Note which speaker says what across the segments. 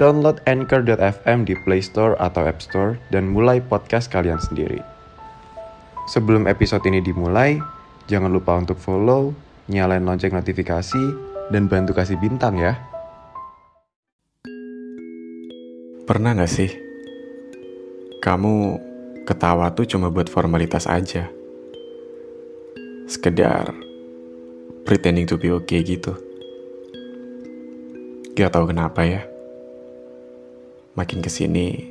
Speaker 1: download Anchor.fm di Play Store atau App Store dan mulai podcast kalian sendiri. Sebelum episode ini dimulai, jangan lupa untuk follow, nyalain lonceng notifikasi, dan bantu kasih bintang ya.
Speaker 2: Pernah gak sih? Kamu ketawa tuh cuma buat formalitas aja. Sekedar pretending to be okay gitu. Gak tau kenapa ya. Makin ke sini,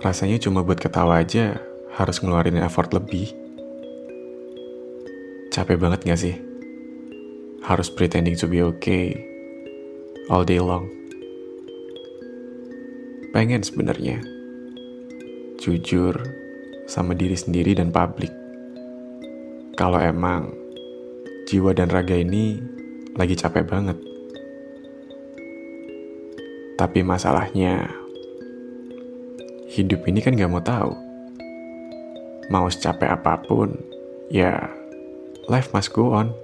Speaker 2: rasanya cuma buat ketawa aja harus ngeluarin effort lebih. Capek banget gak sih? Harus pretending to be okay all day long. Pengen sebenarnya jujur sama diri sendiri dan publik. Kalau emang jiwa dan raga ini lagi capek banget. Tapi masalahnya, hidup ini kan gak mau tahu. Mau secapek apa pun, ya life must go on.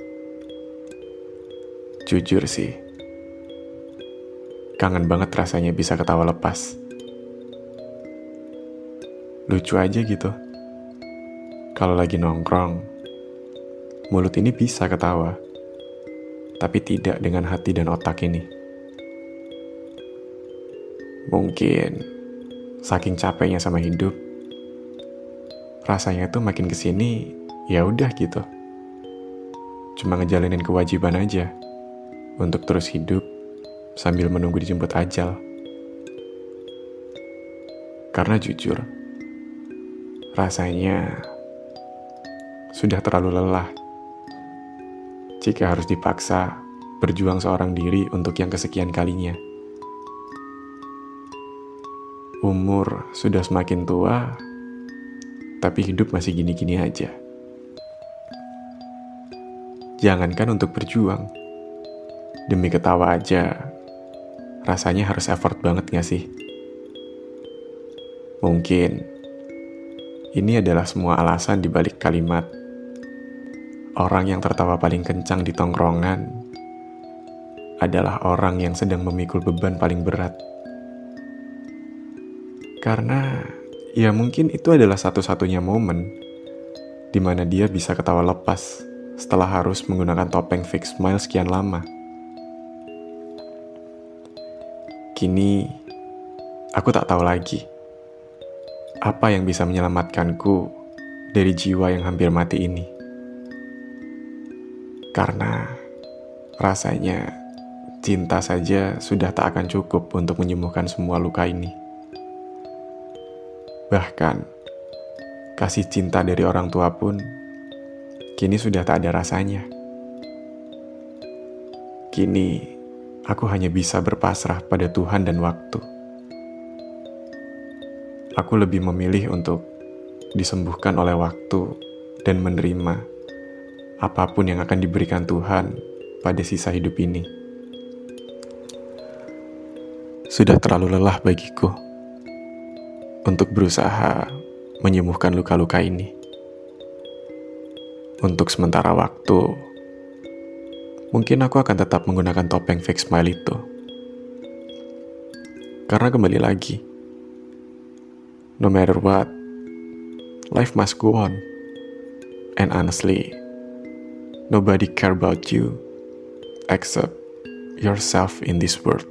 Speaker 2: Jujur sih, kangen banget rasanya bisa ketawa lepas. Lucu aja gitu. Kalau lagi nongkrong, mulut ini bisa ketawa, tapi tidak dengan hati dan otak ini. Mungkin saking capeknya sama hidup, rasanya tuh makin ke sini ya udah gitu. Cuma ngejalanin kewajiban aja untuk terus hidup sambil menunggu dijemput ajal. Karena jujur, rasanya sudah terlalu lelah jika harus dipaksa berjuang seorang diri untuk yang kesekian kalinya. Umur sudah semakin tua, tapi hidup masih gini-gini aja. Jangankan untuk berjuang, demi ketawa aja, rasanya harus effort banget gak sih? Mungkin ini adalah semua alasan dibalik kalimat orang yang tertawa paling kencang di tongkrongan adalah orang yang sedang memikul beban paling berat. Karena ya mungkin itu adalah satu-satunya momen di mana dia bisa ketawa lepas setelah harus menggunakan topeng fix smile sekian lama. Kini aku tak tahu lagi apa yang bisa menyelamatkanku dari jiwa yang hampir mati ini. Karena rasanya cinta saja sudah tak akan cukup untuk menyembuhkan semua luka ini. Bahkan, kasih cinta dari orang tua pun kini sudah tak ada rasanya. Kini, aku hanya bisa berpasrah pada Tuhan dan waktu. Aku lebih memilih untuk disembuhkan oleh waktu dan menerima apa pun yang akan diberikan Tuhan pada sisa hidup ini. Sudah terlalu lelah bagiku untuk berusaha menyembuhkan luka-luka ini. Untuk sementara waktu, mungkin aku akan tetap menggunakan topeng fake smile itu. Karena kembali lagi, no matter what, life must go on. And honestly, nobody care about you except yourself in this world.